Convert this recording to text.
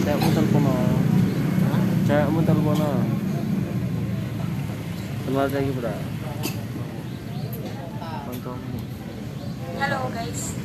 Cewek mau telepon no. Cewek mau telepon no. Selamat lagi bro. Halo guys.